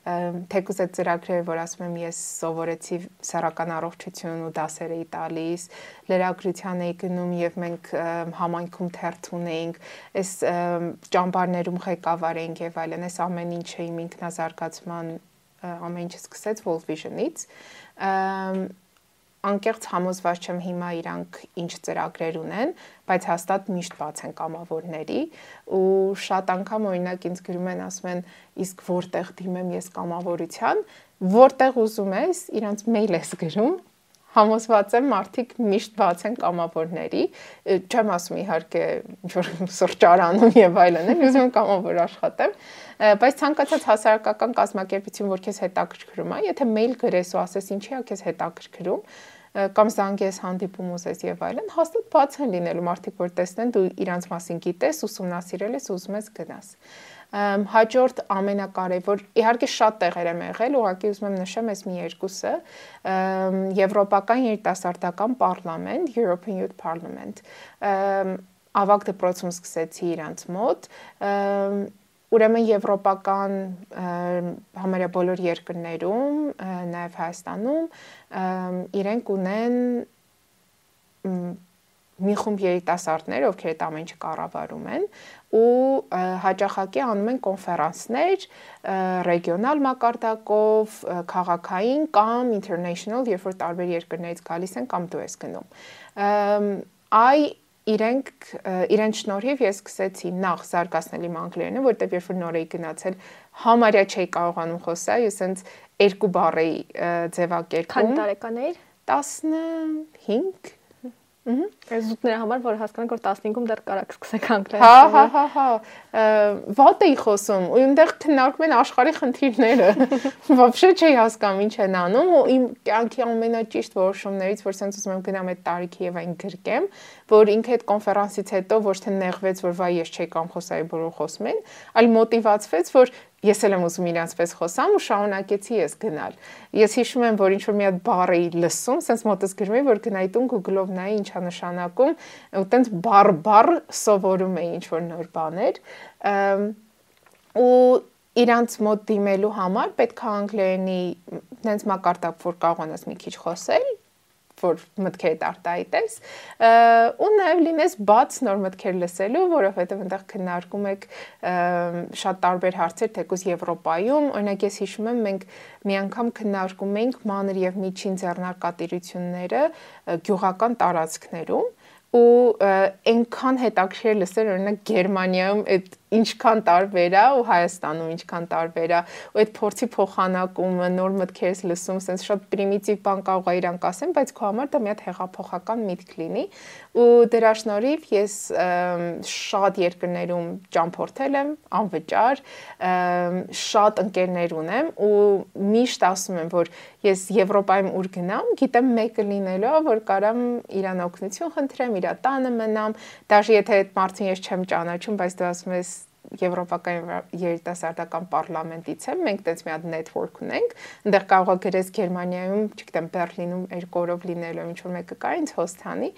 թեկուզ այդ ծրագրերը, որ ասում եմ ես սովորեցի սեռական առողջություն ու դասեր էի տալիս, լրագրության էի գնում եւ մենք համայնքում թերթ ունեինք, այս ճամբարներում ղեկավար էինք եւ այլն, այս ամեն ինչը իմ ինքնազարգացման ամեն ինչը սկսեց World Vision-ից անկեղծ համոզված չեմ հիմա իրանք ինչ ծրագրեր ունեն, բայց հաստատ միշտ բաց են կամավորների ու շատ անգամ օրինակ ինձ գրում են ասում են իսկ որտեղ դիմեմ ես կամավորության, որտեղ ուզում ես, իրանց մեյլ ես գրում համոզված եմ մարդիկ միշտ բաց են կամավորների, չեմ ասում իհարկե ինչ որ սրճարանում եւ այլն, էլ ուզում կամավոր աշխատեմ, բայց ցանկացած հասարակական կազմակերպություն, որ քեզ հետաքրքրում է, եթե մեյլ գրես ու ասես ինչի է քեզ հետաքրքրում, կամ զանգես հանդիպում ուզես եւ այլն, հաստատ բաց են լինելու մարդիկ, որ տեսնեն դու իրանց մասին գիտես, ուսումնասիրել ես, ուզում ես գնաս հաջորդ ամենակարևոր իհարկե շատ տեղեր եմ եղել, ուղղակի ուզում եմ նշեմ այս մի երկուսը, Եվրոպական երիտասարդական պարլամենտ, European Youth Parliament, ավակ դպրոցում սկսեցի իրանց մոտ, ուրեմն եվրոպական համարյա բոլոր երկրներում, նաև Հայաստանում իրենք ունեն մի խումբ երիտասարդներ, ովքեր այդ ամեն ինչը կառավարում են ու հաճախակի անում են կոնֆերանսներ ռեգիոնալ մակարդակով, քաղաքային կամ international, երբ որ տարբեր երկրներից գալիս են կամ դու ես գնում։ Այ իրենք իրենց շնորհիվ ես սկսեցի նախ զարգացնել իմ անգլերենը, որտեղ երբ որ նոր էի գնացել, համարյա չէի կարողանում խոսալ, ես հենց երկու բառ էի ձևակերպում։
Քանի տարեկան էիր։
15
Ահա։ Այս զուտները համար, որ հասկանանք, որ 15-ում դեռ կարակ սկսեք անգլերեն։
Հա, հա, հա, հա։ Ո՞տ էի խոսում։ Ու այնտեղ քննարկում են աշխարհի խնդիրները։ Вообще չի հասկանում ինչ են անում ու իմ կյանքի ամենաճիշտ որոշումներից, որ sense ուզում եմ գնամ այդ տարիքի եւ այն գրկեմ, որ ինքը այդ կոնֆերանսից հետո ոչ թե նեղվեց, որ վայ ես չէի կամ խոսայի, բոլոր խոսում են, այլ մոտիվացվեց, որ ես էլ եմ ուզում իրանց պես խոսամ ու շարունակեցի ես գնալ։ Ես հիշում եմ, որ ինչ որ մի հատ բառ էի լսում, sense մոտս գրում էի, որ գնայի տուն Google-ով նայի ինչա նշանակում, ու տենց բառ-բառ սովորում էի ինչ որ նոր բաներ։ ու իրանց մոտ դիմելու համար պետք է անգլերենի նենց մակարդակ, որ կարողանաս մի քիչ խոսել, որ մտքերդ արտահայտես ու նաև լինես բաց նոր մտքեր լսելու, որովհետև այնտեղ քննարկում եք շատ տարբեր հարցեր թեկուզ Եվրոպայում, օրինակ ես հիշում եմ մենք մի անգամ քննարկում էինք մանր եւ միջին ձեռնարկատիրությունները գյուղական տարածքներում ու այնքան հետաքրքիր լսել օրինակ Գերմանիայում այդ ինչքան տարբեր է ու Հայաստանում ինչքան տարբեր է ու այդ փորձի փոխանակումը նոր մտքերս լսում sense շատ պրիմիտիվ բան կարող է իրանք ասեն բայց քո համար դա մի հատ հեղափոխական միտք լինի ու դրա շնորհիվ ես շատ երկրներում ճամփորդել եմ անվճար շատ ընկերներ ունեմ ու միշտ ասում եմ որ ես Եվրոպայում ուր գնամ գիտեմ մեկը լինելով որ կարամ իրան օգնություն խնդրեմ իր տանը մնամ դաժե եթե այդ մարդուն ես չեմ ճանաչում բայց դու ասում ես եվրոպական երիտասարդական պարլամենտից եմ, մենք տենց մի հատ network ունենք, այնտեղ կարող է գրես Գերմանիայում, չգիտեմ, Բերլինում երկու օրով լինելու ինչ որ մեկը կա ինձ հոստանի,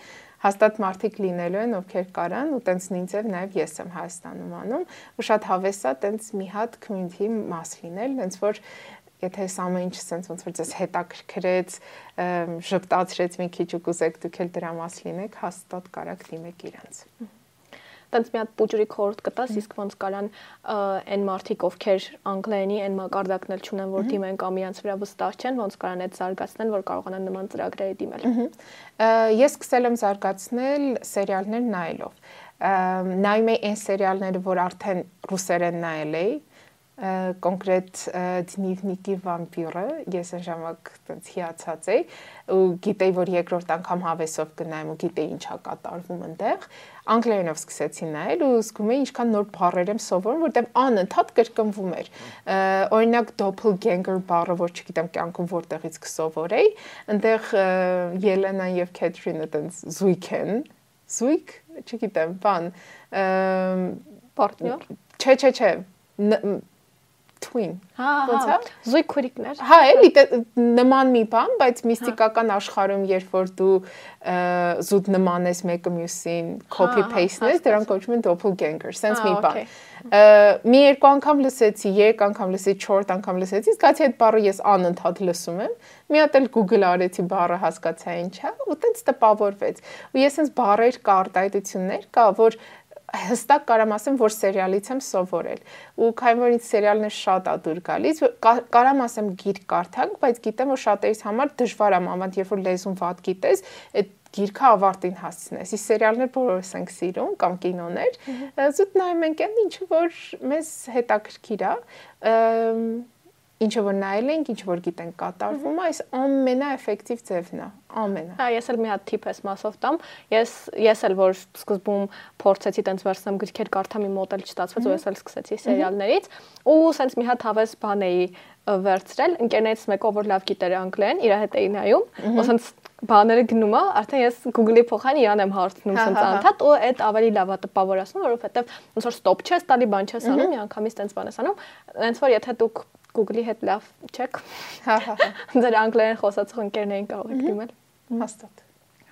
հաստատ մարդիկ լինելու են, ովքեր կարան ու տենց նինցև նաև ես եմ Հայաստանում անում, ու շատ հավես է տենց մի հատ community մաս լինել, տենց որ եթե այս ամեն ինչ sense ոնց որ ձեզ հետաքրքրեց, ժպտացրեց մի քիչ ու կուզեք դուք էլ դրա մաս լինեք, հաստատ կարաք դիմեք իրանց
տենց մի հատ պուջուրիկ խորհուրդ կտաս, իսկ ոնց կարան այն մարդիկ, ովքեր անգլերենի այն մակարդակն էլ չունեն, որ դիմեն կամ իրանց վրա վստահ չեն, ոնց կարան այդ զարգացնել, որ կարողանան նման ծրագրերի դիմել։
Ես սկսել եմ զարգացնել սերիալներ նայելով։ Նայում եի այն սերիալները, որ արդեն ռուսերեն նայել էի, կոնկրետ Դնիվնիկի վամպիրը ես այն ժամանակ տենց հիացած էի ու գիտեի որ երկրորդ անգամ հավեսով կնայեմ ու գիտեի ինչա կատարվում այնտեղ անգլերենով սկսեցի նայել ու զգում էի ինչքան նոր բառեր եմ սովորում որտեղ անընդհատ կրկնվում էր օրինակ doppelganger բառը որ չգիտեմ կյանքում որտեղից կսովորեի այնտեղ Ելենան եւ Քեթրինը տենց զույգ են զույգ? Չգիտեմ բան
պարտներ
չէ չէ չէ
twin։ Հա, ոնց է։ Զույգ քուրիկներ։
Հա, էլի նման մի բան, բայց միստիկական աշխարհում երբ որ դու զուտ նմանես մեկը մյուսին, copy paste-ներ, դրանք կոչվում են doppelganger, sense մի բան։ Մի երկու անգամ լսեցի, երեք անգամ լսեցի, չորրորդ անգամ լսեցի, զգացի այդ բառը ես անընդհատ լսում եմ։ Մի հատ էլ Google արեցի բառը հասկացա ինչա, ու տենց տպավորվեց։ Ու ես sense բառեր կա, արտահայտություններ կա, որ հստակ կարամ ասեմ, որ սերիալից եմ սովորել։ Ու քանի որ ինձ սերիալներ շատ ա դուր գալիս, կարամ ասեմ գիրք կարդանք, բայց գիտեմ, որ շատերիս համար դժվար է մանավանդ երբ որ լեզուն վատ գիտես, այդ գիրքը ավարտին հասցնես։ Իսկ սերիալներ բոլորս ենք սիրում կամ կինոներ, զուտ նայում ենք այն ինչը որ մեզ հետաքրքիր է ինչը որ նայել ենք, ինչ որ գիտենք կատարվում, այս ամենաէֆեկտիվ ձևն է, ամենը։
Հա, ես էլ մի հատ tip ես մասով տամ։ Ես ես էլ որ սկզբում փորձեցի տենց վերցնեմ գրքեր կարդամ, իմ մոտ էլ չստացվեց, ու ես էլ սկսեցի սերիալներից, ու սենց մի հատ հավես բան էի վերցրել, ընկերներից մեկը որ լավ գիտեր անգլերեն, իր հետ էի նայում, ու սենց բաները գնում է, արդեն ես Google-ի փոխան իրան եմ հարցնում սենց անդադ ու այդ ավելի լավ է տպավորացնում, որովհետև ոնց որ stop չես տալի, բան չես անում, մի անգամից տենց բան ես անում, ոնց որ եթե դուք Google-ի հետ լավ չեք։ Հա, հա, հա։ Ձեր անգլերեն խոսացող ընկերներին կարող եք դիմել։
Հաստատ։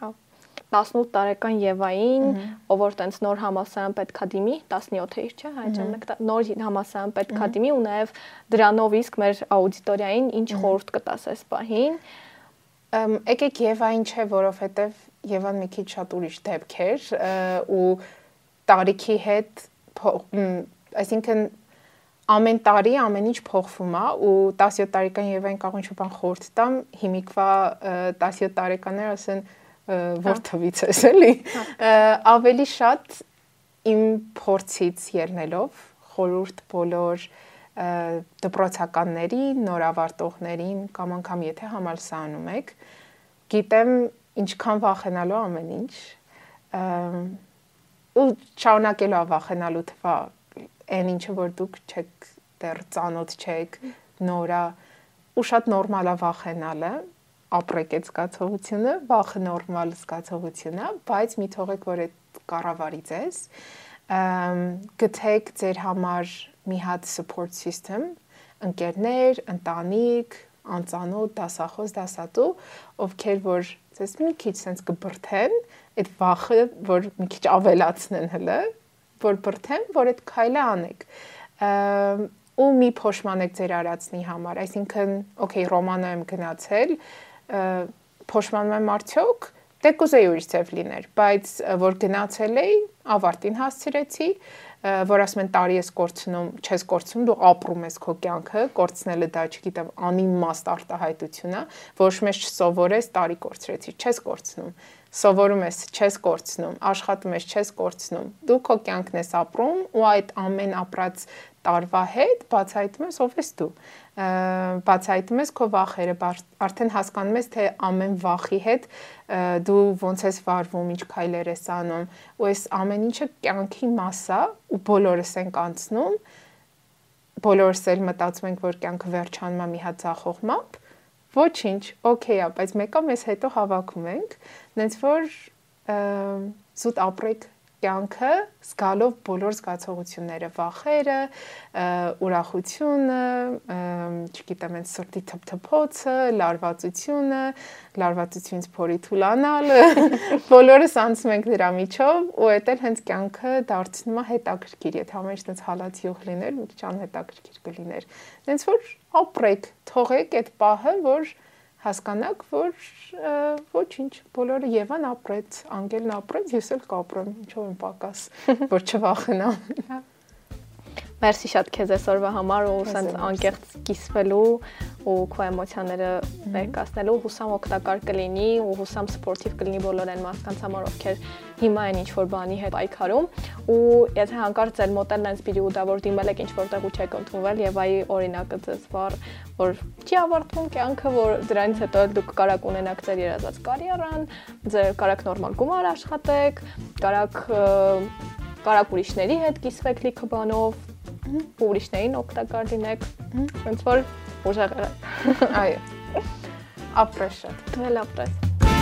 Հա։ 18 տարեկան Եվային, ով որ տենց նոր համասարան պետքա դիմի, 17 էիր, չէ՞, այդ ժամանակ նոր համասարան պետքա դիմի ու նաև դրանով իսկ մեր աուդիտորիային ինչ խորհուրդ կտաս այս պահին։
Եկեք Եվային չէ, որովհետև Եվան մի քիչ շատ ուրիշ դեպք էր ու տարիքի հետ այսինքն ամեն տարի ամեն ինչ փոխվում է ու 17 տարեկան Եվային կարող ինչ-որ բան խորտ տամ հիմիկվա 17 տարեկաններ ասեն որ թվից ես էլի ավելի շատ իմ փորձից ելնելով խորուրդ բոլոր դպրոցականներին, նորավարտողներին կամ անգամ եթե համալսարանում եք, գիտեմ ինչքան վախենալու ամեն ինչ ու շարունակելու վախենալու թվա այն ինչը որ դուք չեք դեռ ծանոթ չեք նորա ու շատ նորմալ է վախենալը ապրեք այդ զգացողությունը, վախը նորմալ զգացողություն է, բայց մի թողեք, որ այդ կառավարի ձեզ, գտեք ձեր համար մի հատ support system, ընկերներ, ընտանիք, անծանոթ դասախոս, դասատու, ովքեր որ ձեզ մի քիչ sense կբրթեն, այդ վախը, որ մի քիչ ավելացնեն հələ, որ բրթեն, որ այդ քայլը անեք ու մի փոշմանեք ձեր արածնի համար, այսինքն, okay, Ռոմանա եմ գնացել, փոշմանում եմ արդյոք, դե կուզեի ուրիշ ձև լիներ, բայց որ գնացել էի, ավարտին հասցրեցի, որ ասում են տարի ես կորցնում, չես կորցնում, դու ապրում ես քո կյանքը, կորցնելը դա, չգիտեմ, անիմաստ արտահայտություն է, ոչ մեզ չսովորես, տարի կորցրեցի, չես կորցնում սովորում ես, չես կորցնում, աշխատում ես, չես կորցնում։ Դու քո կյանքն ես ապրում ու այդ ամեն ապրած տարվա հետ բացահայտում ես ով ես դու բացահայտում ես քո վախերը արդեն հասկանում ես թե ամեն վախի հետ դու ոնց ես վարվում ինչ քայլեր ես անում ու այս ամեն ինչը կյանքի մաս է ու բոլորս ենք անցնում բոլորս էլ մտածում ենք որ կյանքը վերջանում է մի հատ ցախողմամբ ոչինչ օքեյ է բայց մեկը մեզ հետո հավաքում ենք նենց որ զուտ ապրեք կյանքը զգալով բոլոր զգացողությունները, վախերը, ուրախությունը, չգիտեմ, այն սրտի թփթփոցը, լարվածությունը, լարվածությունից փորի թուլանալը, բոլորս անցնում ենք դրա միջով ու էլ հենց կյանքը դարձնում է հետաքրքիր, եթե ամեն ինչ տենց հալածյող լիներ, մի քիչ անհետաքրքիր կլիներ։ Դենց որ ապրեք, թողեք այդ պահը, որ հասկանաք, որ ոչինչ, բոլորը Եվան ապրեց, Անգելն ապրեց, ես էլ կապրեմ, ինչով եմ պակաս, որ չվախենամ։
Մերսի շատ քեզ այսօրվա համար ու սենց անկեղծ կիսվելու ու քո էմոցիաները ներկայացնելու հուսամ օգտակար կլինի ու հուսամ սպորտիվ կլինի բոլոր այն մարդկանց համար, ովքեր հիմա են ինչ որ բանի հետ պայքարում ու եթե հանկարծ ձեր մոտ էլ այնպես պերիոդավոր դիմել եք ինչ որտեղ ու չեք ընդունվել եւ այ օրինակը ձեզ վառ որ չի ավարտվում կյանքը, որ դրանից հետո դուք կարաք ունենաք ձեր երազած կարիերան, ձեր կարաք նորմալ գումար աշխատեք, կարաք կարաք ուրիշների հետ կիսվեք լիքը բանով, ուրիշներին օգտակար լինեք։ Ոնց որ ուժեղ եղեք։
Այո։ Ապրես շատ։
Դու էլ ապրես։